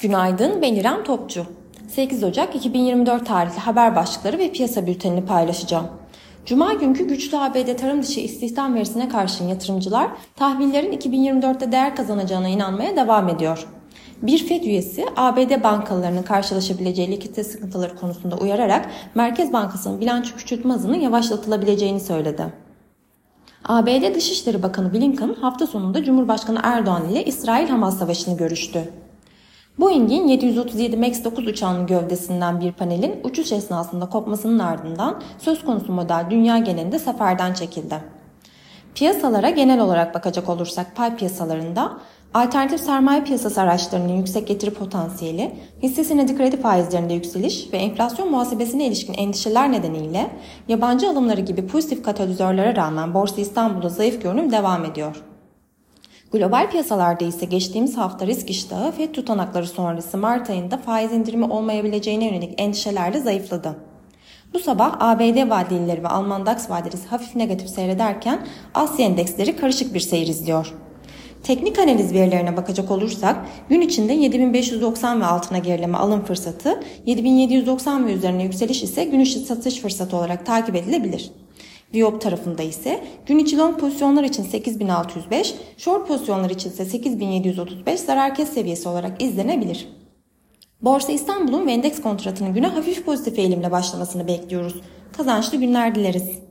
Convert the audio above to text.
Günaydın, ben İrem Topçu. 8 Ocak 2024 tarihli haber başlıkları ve piyasa bültenini paylaşacağım. Cuma günkü güçlü ABD tarım dışı istihdam verisine karşın yatırımcılar tahvillerin 2024'te değer kazanacağına inanmaya devam ediyor. Bir Fed üyesi ABD bankalarının karşılaşabileceği likidite sıkıntıları konusunda uyararak Merkez Bankası'nın bilanço küçültme hızının yavaşlatılabileceğini söyledi. ABD Dışişleri Bakanı Blinken hafta sonunda Cumhurbaşkanı Erdoğan ile İsrail-Hamas savaşını görüştü. Boeing'in 737 MAX 9 uçağının gövdesinden bir panelin uçuş esnasında kopmasının ardından söz konusu model dünya genelinde seferden çekildi. Piyasalara genel olarak bakacak olursak pay piyasalarında alternatif sermaye piyasası araçlarının yüksek getiri potansiyeli, hisse senedi kredi faizlerinde yükseliş ve enflasyon muhasebesine ilişkin endişeler nedeniyle yabancı alımları gibi pozitif katalizörlere rağmen Borsa İstanbul'da zayıf görünüm devam ediyor. Global piyasalarda ise geçtiğimiz hafta risk iştahı FED tutanakları sonrası Mart ayında faiz indirimi olmayabileceğine yönelik endişelerle zayıfladı. Bu sabah ABD vadelileri ve Alman DAX vadelisi hafif negatif seyrederken Asya endeksleri karışık bir seyir izliyor. Teknik analiz verilerine bakacak olursak gün içinde 7590 ve altına gerileme alım fırsatı, 7790 ve üzerine yükseliş ise gün içi satış fırsatı olarak takip edilebilir. Viyop tarafında ise gün içi long pozisyonlar için 8605, short pozisyonlar için ise 8735 zarar kes seviyesi olarak izlenebilir. Borsa İstanbul'un ve endeks kontratının güne hafif pozitif eğilimle başlamasını bekliyoruz. Kazançlı günler dileriz.